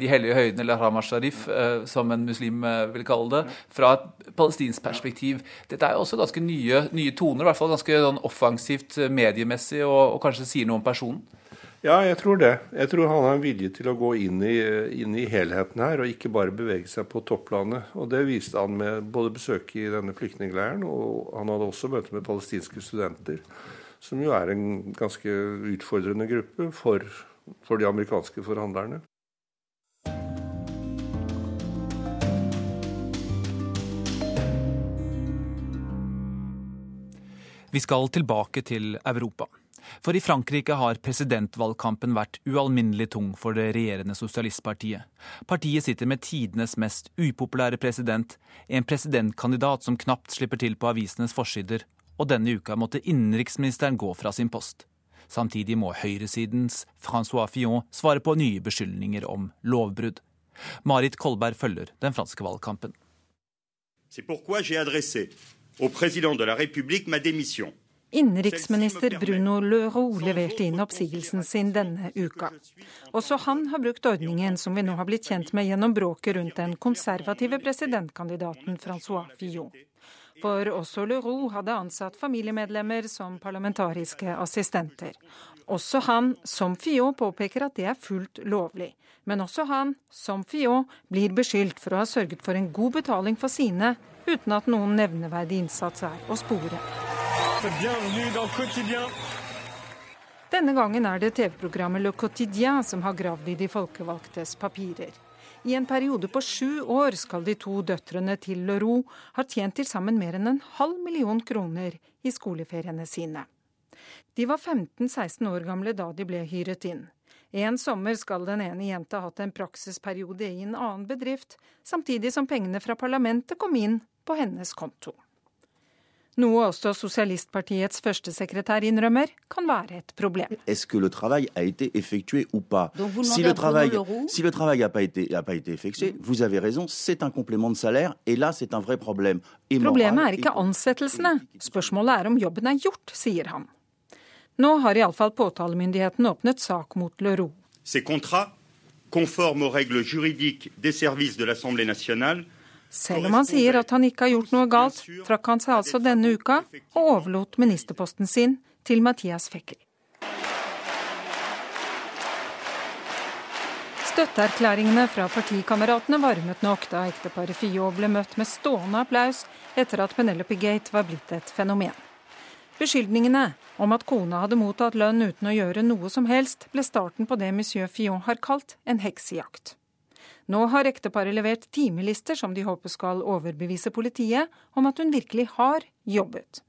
de hellige høydene, eller Hamar Sharif, eh, som en muslim eh, vil kalle det, fra et palestinsk perspektiv. Dette er jo også ganske nye, nye toner, i hvert fall ganske sånn offensivt eh, mediemessig, og, og, kanskje sier noe om personen? Ja, jeg tror det. Jeg tror han har en vilje til å gå inn i, inn i helheten her, og ikke bare bevege seg på topplanet. Og det viste han med både besøket i denne flyktningleiren, og han hadde også møte med palestinske studenter, som jo er en ganske utfordrende gruppe for, for de amerikanske forhandlerne. Vi skal tilbake til Europa. For i Frankrike har presidentvalgkampen vært ualminnelig tung for det regjerende sosialistpartiet. Partiet sitter med tidenes mest upopulære president, en presidentkandidat som knapt slipper til på avisenes forsider, og denne uka måtte innenriksministeren gå fra sin post. Samtidig må høyresidens Francois Fillon svare på nye beskyldninger om lovbrudd. Marit Kolberg følger den franske valgkampen. C'est pourquoi j'ai adressé au président de la République ma démission. Innenriksminister Bruno Leroux leverte inn oppsigelsen sin denne uka. Også han har brukt ordningen som vi nå har blitt kjent med gjennom bråket rundt den konservative presidentkandidaten Francois Fillon. For også Leroux hadde ansatt familiemedlemmer som parlamentariske assistenter. Også han, som Fillon, påpeker at det er fullt lovlig. Men også han, som Fillon, blir beskyldt for å ha sørget for en god betaling for sine, uten at noen nevneverdig innsats er å spore. Denne gangen er det TV-programmet Le Quotidien som har gravd i de folkevalgtes papirer. I en periode på sju år skal de to døtrene til Leroux ha tjent til sammen mer enn en halv million kroner i skoleferiene sine. De var 15-16 år gamle da de ble hyret inn. En sommer skal den ene jenta ha hatt en praksisperiode i en annen bedrift, samtidig som pengene fra parlamentet kom inn på hennes konto. Noe også sosialistpartiets førstesekretær innrømmer kan være et problem. Est-ce que le travail a été effectué ou pas si le, travail, si le travail n'a pas, pas été effectué, vous avez raison, c'est un complément de salaire, et là c'est un vrai problème. Problemet er ikke ansettelsene, spørsmålet er om jobben er gjort, sier han. Nå har iallfall påtalemyndigheten åpnet sak mot Leroux. Ces contrats, conformes aux règles juridiques des services de l'Assemblée nationale, selv om han sier at han ikke har gjort noe galt, trakk han seg altså denne uka og overlot ministerposten sin til Mathias Fekkel. Støtteerklæringene fra partikameratene varmet nok da ekteparet Fillot ble møtt med stående applaus etter at Penelope Gate var blitt et fenomen. Beskyldningene om at kona hadde mottatt lønn uten å gjøre noe som helst, ble starten på det monsieur Fillon har kalt en heksejakt. Nå har ekteparet levert timelister som de håper skal overbevise politiet om at hun virkelig har jobbet.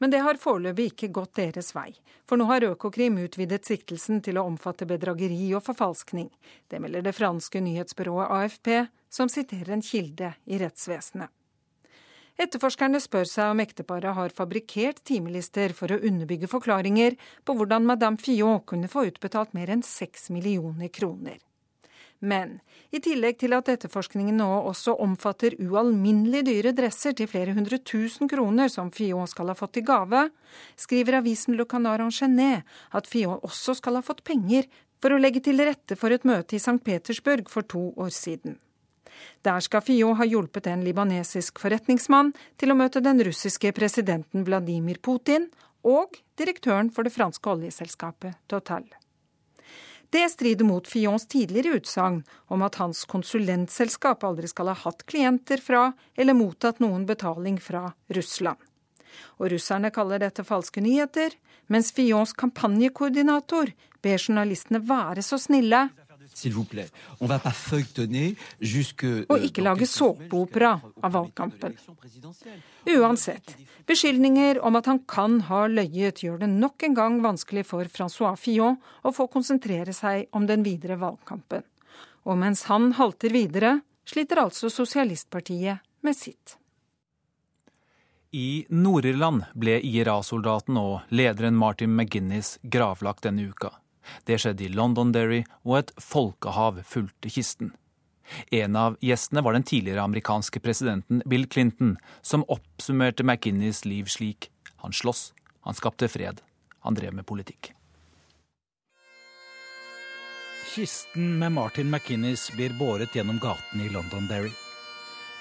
Men det har foreløpig ikke gått deres vei, for nå har Økokrim utvidet siktelsen til å omfatte bedrageri og forfalskning. Det melder det franske nyhetsbyrået AFP, som siterer en kilde i rettsvesenet. Etterforskerne spør seg om ekteparet har fabrikkert timelister for å underbygge forklaringer på hvordan Madame Fillon kunne få utbetalt mer enn seks millioner kroner. Men i tillegg til at etterforskningen nå også omfatter ualminnelig dyre dresser til flere hundre tusen kroner som Fillon skal ha fått i gave, skriver avisen Le Canard Enchaîné at Fillon også skal ha fått penger for å legge til rette for et møte i St. Petersburg for to år siden. Der skal Fillon ha hjulpet en libanesisk forretningsmann til å møte den russiske presidenten Vladimir Putin og direktøren for det franske oljeselskapet Total. Det strider mot Fions tidligere utsagn om at hans konsulentselskap aldri skal ha hatt klienter fra eller mottatt noen betaling fra Russland. Og russerne kaller dette falske nyheter, mens Fions kampanjekoordinator ber journalistene være så snille og ikke lage såpeopera av valgkampen. Uansett, beskyldninger om at han kan ha løyet, gjør det nok en gang vanskelig for Francois Fillon å få konsentrere seg om den videre valgkampen. Og mens han halter videre, sliter altså Sosialistpartiet med sitt. I Nord-Irland ble IRA-soldaten og lederen Martin McGuinness gravlagt denne uka. Det skjedde i Londonderry, og et folkehav fulgte kisten. En av gjestene var den tidligere amerikanske presidenten Bill Clinton, som oppsummerte McInnes liv slik han sloss, han skapte fred, han drev med politikk. Kisten med Martin McInnes blir båret gjennom gatene i Londonderry.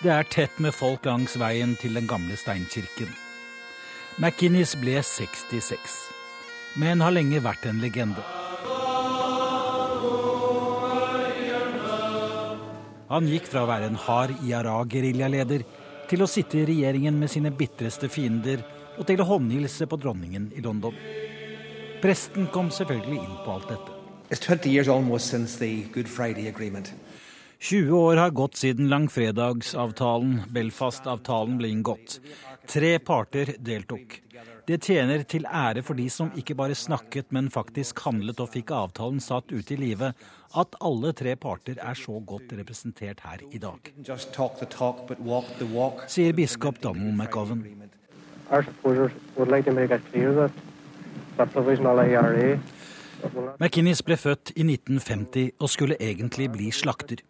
Det er tett med folk langs veien til den gamle steinkirken. McInnes ble 66, men har lenge vært en legende. Han gikk fra å være en hard IRA-geriljaleder til å sitte i regjeringen med sine bitreste fiender og til å håndhilse på dronningen i London. Presten kom selvfølgelig inn på alt dette. 20 år har gått siden langfredagsavtalen, Belfast-avtalen, ble inngått. Tre parter deltok. Det tjener til ære for de som ikke bare snakket, men faktisk handlet og fikk avtalen satt ut i livet, at alle tre parter er så godt representert her i dag. Sier biskop Donald McGowan. McInnes ble født i 1950 og skulle egentlig bli slakter.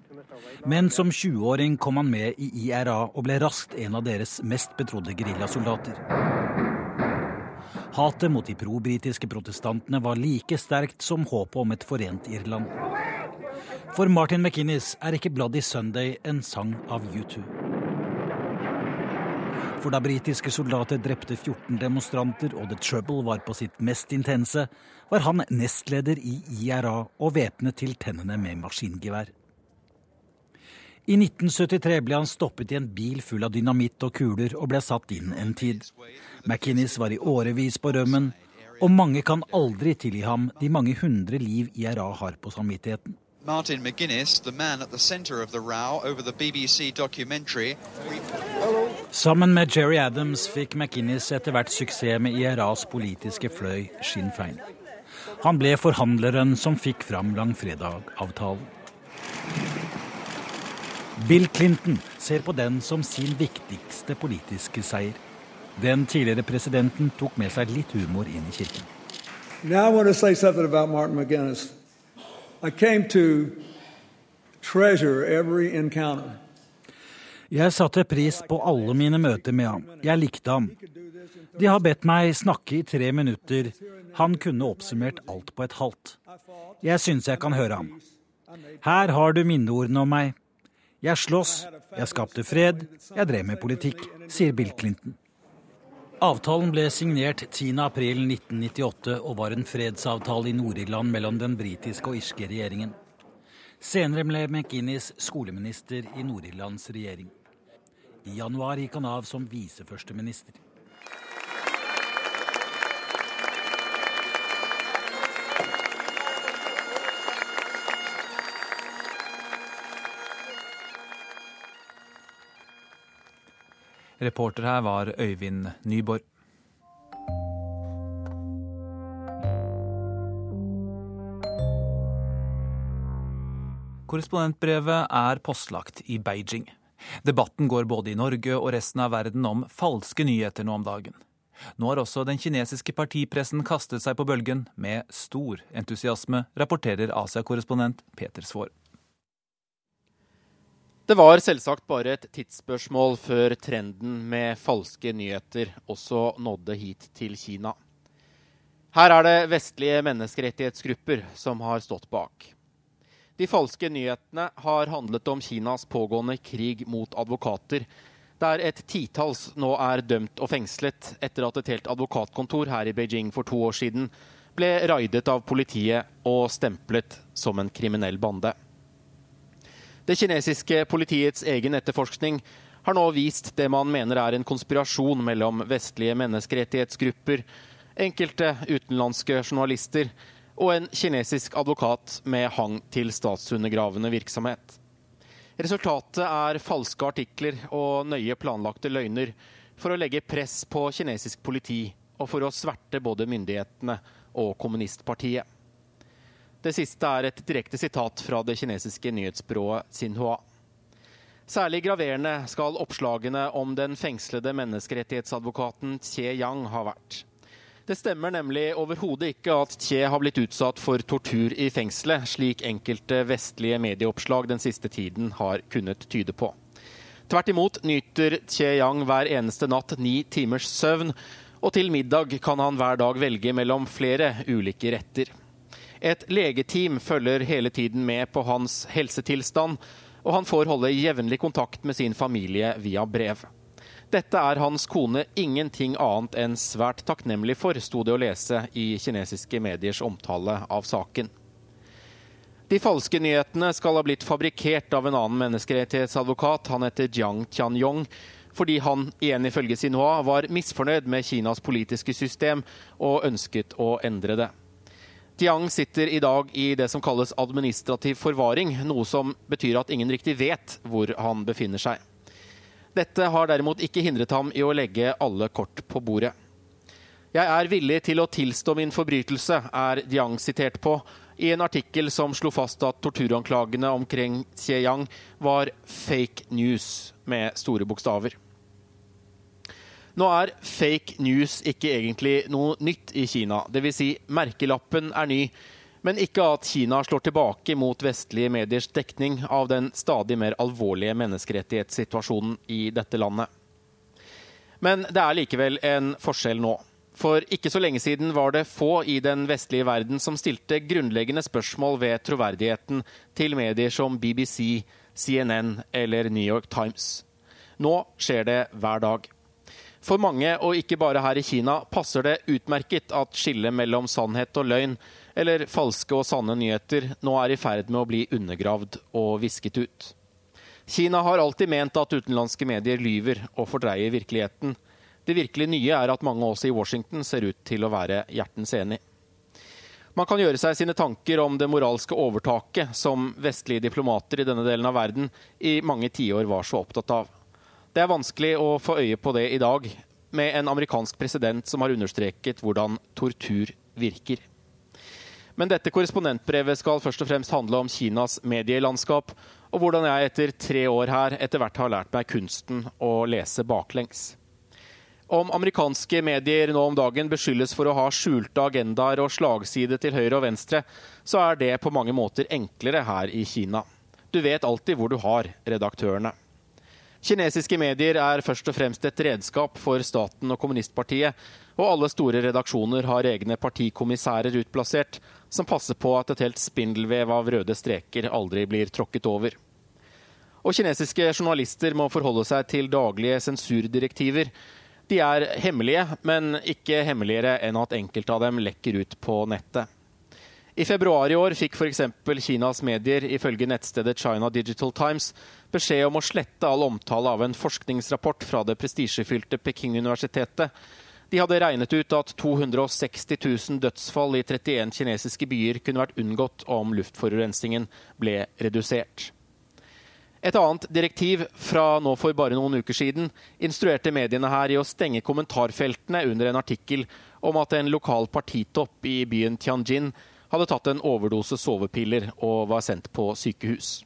Men som 20-åring kom han med i IRA og ble raskt en av deres mest betrodde geriljasoldater. Hatet mot de pro-britiske protestantene var like sterkt som håpet om et forent Irland. For Martin McInnes er ikke 'Bloody Sunday' en sang av U2. For da britiske soldater drepte 14 demonstranter og The Trouble var på sitt mest intense, var han nestleder i IRA og væpnet til tennene med maskingevær. I 1973 ble han stoppet i en bil full av dynamitt og kuler og ble satt inn en tid. McInnes var i årevis på rømmen, og mange kan aldri tilgi ham de mange hundre liv IRA har på samvittigheten. Martin McGuinness, the man at the center of the row over the BBC documentary. Sammen med Jerry Adams fikk McInnes etter hvert suksess med IRAs politiske fløy Sinn Fein. Han ble forhandleren som fikk fram langfredag-avtalen. Bill Clinton ser på den som sin viktigste politiske seier. Den tidligere presidenten tok med seg litt humor inn i kirken. Now I want to say something about Martin McGuinness. I came to treasure every encounter. Jeg satte pris på alle mine møter med ham. Jeg likte ham. De har bedt meg snakke i tre minutter. Han kunne oppsummert alt på et halvt. Jeg syns jeg kan høre ham. Her har du minneordene om meg. Jeg sloss, jeg skapte fred, jeg drev med politikk, sier Bill Clinton. Avtalen ble signert 10.4.1998 og var en fredsavtale i Nord-Irland mellom den britiske og irske regjeringen. Senere ble McInnes skoleminister i Nord-Irlands regjering. I januar gikk han av som viseførsteminister. Reporter her var Øyvind Nyborg. Korrespondentbrevet er postlagt i Beijing. Debatten går både i Norge og resten av verden om falske nyheter nå om dagen. Nå har også den kinesiske partipressen kastet seg på bølgen med stor entusiasme, rapporterer Asia-korrespondent Peter Svaar. Det var selvsagt bare et tidsspørsmål før trenden med falske nyheter også nådde hit til Kina. Her er det vestlige menneskerettighetsgrupper som har stått bak. De falske nyhetene har handlet om Kinas pågående krig mot advokater, der et titalls nå er dømt og fengslet etter at et helt advokatkontor her i Beijing for to år siden ble raidet av politiet og stemplet som en kriminell bande. Det kinesiske politiets egen etterforskning har nå vist det man mener er en konspirasjon mellom vestlige menneskerettighetsgrupper, enkelte utenlandske journalister og en kinesisk advokat med hang til statsundergravende virksomhet. Resultatet er falske artikler og nøye planlagte løgner for å legge press på kinesisk politi og for å sverte både myndighetene og kommunistpartiet. Det siste er et direkte sitat fra det kinesiske nyhetsbyrået Xinhua. Særlig graverende skal oppslagene om den fengslede menneskerettighetsadvokaten Xie Yang ha vært. Det stemmer nemlig overhodet ikke at Xie har blitt utsatt for tortur i fengselet, slik enkelte vestlige medieoppslag den siste tiden har kunnet tyde på. Tvert imot nyter Xie Yang hver eneste natt ni timers søvn, og til middag kan han hver dag velge mellom flere ulike retter. Et legeteam følger hele tiden med på hans helsetilstand, og han får holde jevnlig kontakt med sin familie via brev. Dette er hans kone ingenting annet enn svært takknemlig for, sto det å lese i kinesiske mediers omtale av saken. De falske nyhetene skal ha blitt fabrikkert av en annen menneskerettighetsadvokat. Han heter Jiang Tianyong, fordi han igjen ifølge Xinhua var misfornøyd med Kinas politiske system og ønsket å endre det. Tiang sitter i dag i det som kalles administrativ forvaring, noe som betyr at ingen riktig vet hvor han befinner seg. Dette har derimot ikke hindret ham i å legge alle kort på bordet. Jeg er villig til å tilstå min forbrytelse, er Diang sitert på i en artikkel som slo fast at torturanklagene omkring Xie var fake news med store bokstaver. Nå er fake news ikke egentlig noe nytt i Kina. Dvs. Si, merkelappen er ny, men ikke at Kina slår tilbake mot vestlige mediers dekning av den stadig mer alvorlige menneskerettighetssituasjonen i dette landet. Men det er likevel en forskjell nå. For ikke så lenge siden var det få i den vestlige verden som stilte grunnleggende spørsmål ved troverdigheten til medier som BBC, CNN eller New York Times. Nå skjer det hver dag. For mange, og ikke bare her i Kina, passer det utmerket at skillet mellom sannhet og løgn, eller falske og sanne nyheter, nå er i ferd med å bli undergravd og visket ut. Kina har alltid ment at utenlandske medier lyver og fordreier virkeligheten. Det virkelig nye er at mange også i Washington ser ut til å være hjertens enig. Man kan gjøre seg sine tanker om det moralske overtaket som vestlige diplomater i denne delen av verden i mange tiår var så opptatt av. Det er vanskelig å få øye på det i dag, med en amerikansk president som har understreket hvordan tortur virker. Men dette korrespondentbrevet skal først og fremst handle om Kinas medielandskap, og hvordan jeg etter tre år her etter hvert har lært meg kunsten å lese baklengs. Om amerikanske medier nå om dagen beskyldes for å ha skjulte agendaer og slagside til høyre og venstre, så er det på mange måter enklere her i Kina. Du vet alltid hvor du har redaktørene. Kinesiske medier er først og fremst et redskap for staten og kommunistpartiet, og alle store redaksjoner har egne partikommissærer utplassert, som passer på at et helt spindelvev av røde streker aldri blir tråkket over. Og kinesiske journalister må forholde seg til daglige sensurdirektiver. De er hemmelige, men ikke hemmeligere enn at enkelte av dem lekker ut på nettet. I februar i år fikk f.eks. Kinas medier ifølge nettstedet China Digital Times beskjed om å slette all omtale av en forskningsrapport fra det prestisjefylte Peking-universitetet de hadde regnet ut at 260 000 dødsfall i 31 kinesiske byer kunne vært unngått om luftforurensningen ble redusert. Et annet direktiv fra nå for bare noen uker siden instruerte mediene her i å stenge kommentarfeltene under en artikkel om at en lokal partitopp i byen Tianjin hadde tatt en overdose sovepiller og var sendt på sykehus.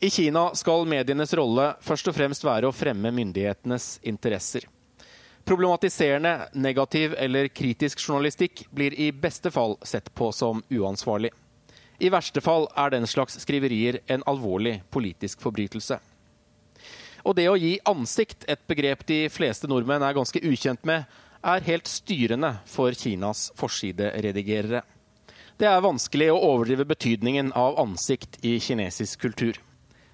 I Kina skal medienes rolle først og fremst være å fremme myndighetenes interesser. Problematiserende, negativ eller kritisk journalistikk blir i beste fall sett på som uansvarlig. I verste fall er den slags skriverier en alvorlig politisk forbrytelse. Og det å gi ansikt, et begrep de fleste nordmenn er ganske ukjent med, er helt styrende for Kinas forsideredigerere. Det er vanskelig å overdrive betydningen av ansikt i kinesisk kultur.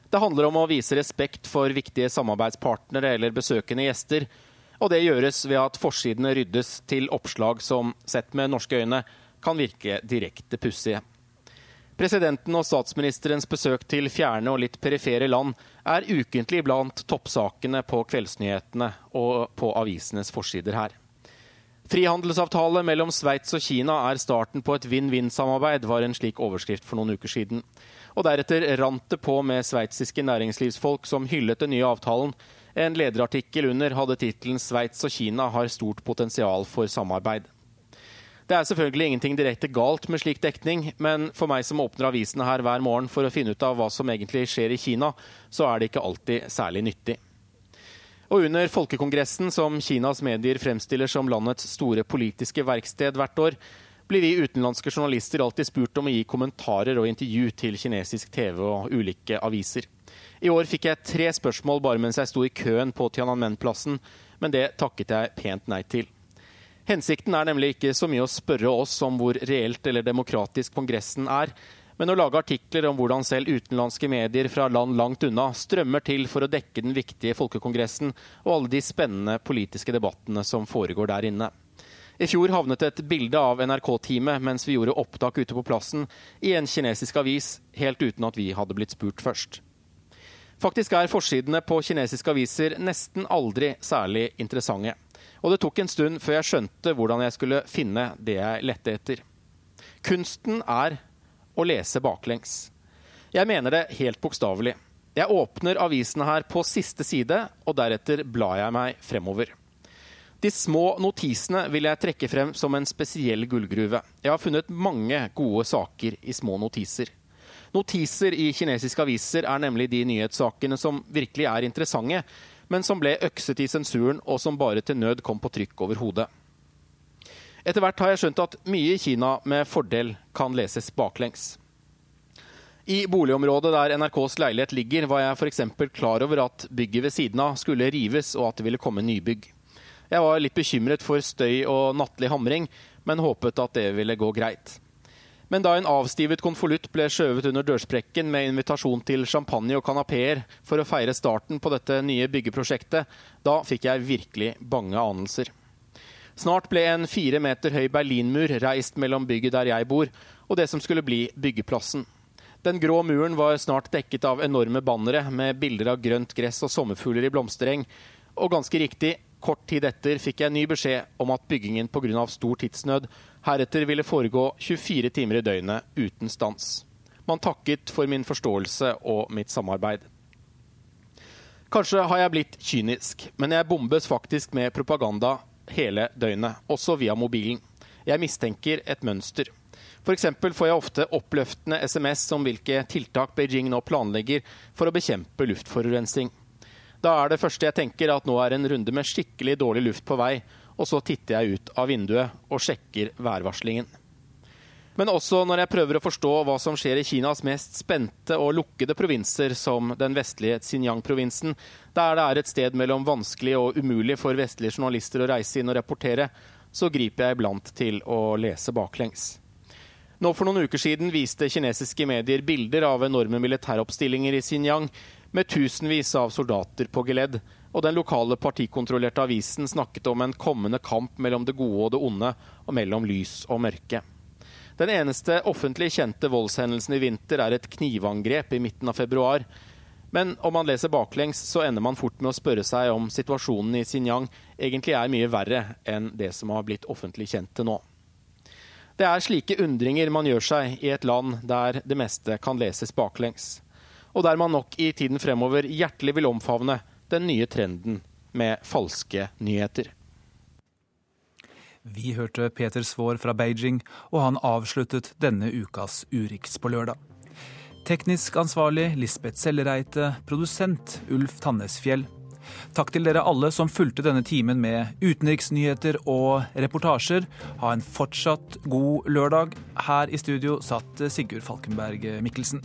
Det handler om å vise respekt for viktige samarbeidspartnere eller besøkende gjester, og det gjøres ved at forsidene ryddes til oppslag som, sett med norske øyne, kan virke direkte pussige. Presidenten og statsministerens besøk til fjerne og litt perifere land er ukentlig blant toppsakene på kveldsnyhetene og på avisenes forsider her. Frihandelsavtale mellom Sveits og Kina er starten på et vinn-vinn-samarbeid, var en slik overskrift for noen uker siden. Og deretter rant det på med sveitsiske næringslivsfolk som hyllet den nye avtalen, en lederartikkel under hadde tittelen 'Sveits og Kina har stort potensial for samarbeid'. Det er selvfølgelig ingenting direkte galt med slik dekning, men for meg som åpner avisene her hver morgen for å finne ut av hva som egentlig skjer i Kina, så er det ikke alltid særlig nyttig. Og under Folkekongressen, som Kinas medier fremstiller som landets store politiske verksted hvert år, blir vi utenlandske journalister alltid spurt om å gi kommentarer og intervju til kinesisk TV og ulike aviser. I år fikk jeg tre spørsmål bare mens jeg sto i køen på Tiananmen-plassen, men det takket jeg pent nei til. Hensikten er nemlig ikke så mye å spørre oss om hvor reelt eller demokratisk Kongressen er, men å lage artikler om hvordan selv utenlandske medier fra land langt unna strømmer til for å dekke den viktige folkekongressen og alle de spennende politiske debattene som foregår der inne. I fjor havnet et bilde av NRK-teamet mens vi gjorde opptak ute på plassen, i en kinesisk avis, helt uten at vi hadde blitt spurt først. Faktisk er forsidene på kinesiske aviser nesten aldri særlig interessante. Og det tok en stund før jeg skjønte hvordan jeg skulle finne det jeg lette etter. Kunsten er å lese baklengs. Jeg mener det helt bokstavelig. Jeg åpner avisene her på siste side, og deretter blar jeg meg fremover. De små notisene vil jeg trekke frem som en spesiell gullgruve. Jeg har funnet mange gode saker i små notiser. Notiser i kinesiske aviser er nemlig de nyhetssakene som virkelig er interessante, men som ble økset i sensuren, og som bare til nød kom på trykk over hodet. Etter hvert har jeg skjønt at mye i Kina med fordel kan leses baklengs. I boligområdet der NRKs leilighet ligger, var jeg f.eks. klar over at bygget ved siden av skulle rives, og at det ville komme nybygg. Jeg var litt bekymret for støy og nattlig hamring, men håpet at det ville gå greit. Men da en avstivet konvolutt ble skjøvet under dørsprekken med invitasjon til champagne og kanapeer for å feire starten på dette nye byggeprosjektet, da fikk jeg virkelig bange anelser. Snart ble en fire meter høy berlinmur reist mellom bygget der jeg bor, og det som skulle bli byggeplassen. Den grå muren var snart dekket av enorme bannere med bilder av grønt gress og sommerfugler i blomstereng. Og ganske riktig, kort tid etter fikk jeg ny beskjed om at byggingen pga. stor tidsnød heretter ville foregå 24 timer i døgnet uten stans. Man takket for min forståelse og mitt samarbeid. Kanskje har jeg blitt kynisk, men jeg bombes faktisk med propaganda hele døgnet, også via mobilen. Jeg mistenker et mønster. F.eks. får jeg ofte oppløftende SMS om hvilke tiltak Beijing nå planlegger for å bekjempe luftforurensning. Da er det første jeg tenker at nå er en runde med skikkelig dårlig luft på vei, og så titter jeg ut av vinduet og sjekker værvarslingen. Men også når jeg prøver å forstå hva som skjer i Kinas mest spente og lukkede provinser, som den vestlige Xinjiang-provinsen, der det er et sted mellom vanskelig og umulig for vestlige journalister å reise inn og rapportere, så griper jeg iblant til å lese baklengs. Nå For noen uker siden viste kinesiske medier bilder av enorme militæroppstillinger i Xinjiang, med tusenvis av soldater på geledd, og den lokale partikontrollerte avisen snakket om en kommende kamp mellom det gode og det onde, og mellom lys og mørke. Den eneste offentlig kjente voldshendelsen i vinter er et knivangrep i midten av februar. Men om man leser baklengs, så ender man fort med å spørre seg om situasjonen i Xinjiang egentlig er mye verre enn det som har blitt offentlig kjent til nå. Det er slike undringer man gjør seg i et land der det meste kan leses baklengs, og der man nok i tiden fremover hjertelig vil omfavne den nye trenden med falske nyheter. Vi hørte Peter Svaar fra Beijing, og han avsluttet denne ukas Urix på lørdag. Teknisk ansvarlig Lisbeth Sellereite, produsent Ulf Tannesfjell. Takk til dere alle som fulgte denne timen med utenriksnyheter og reportasjer. Ha en fortsatt god lørdag. Her i studio satt Sigurd Falkenberg Mikkelsen.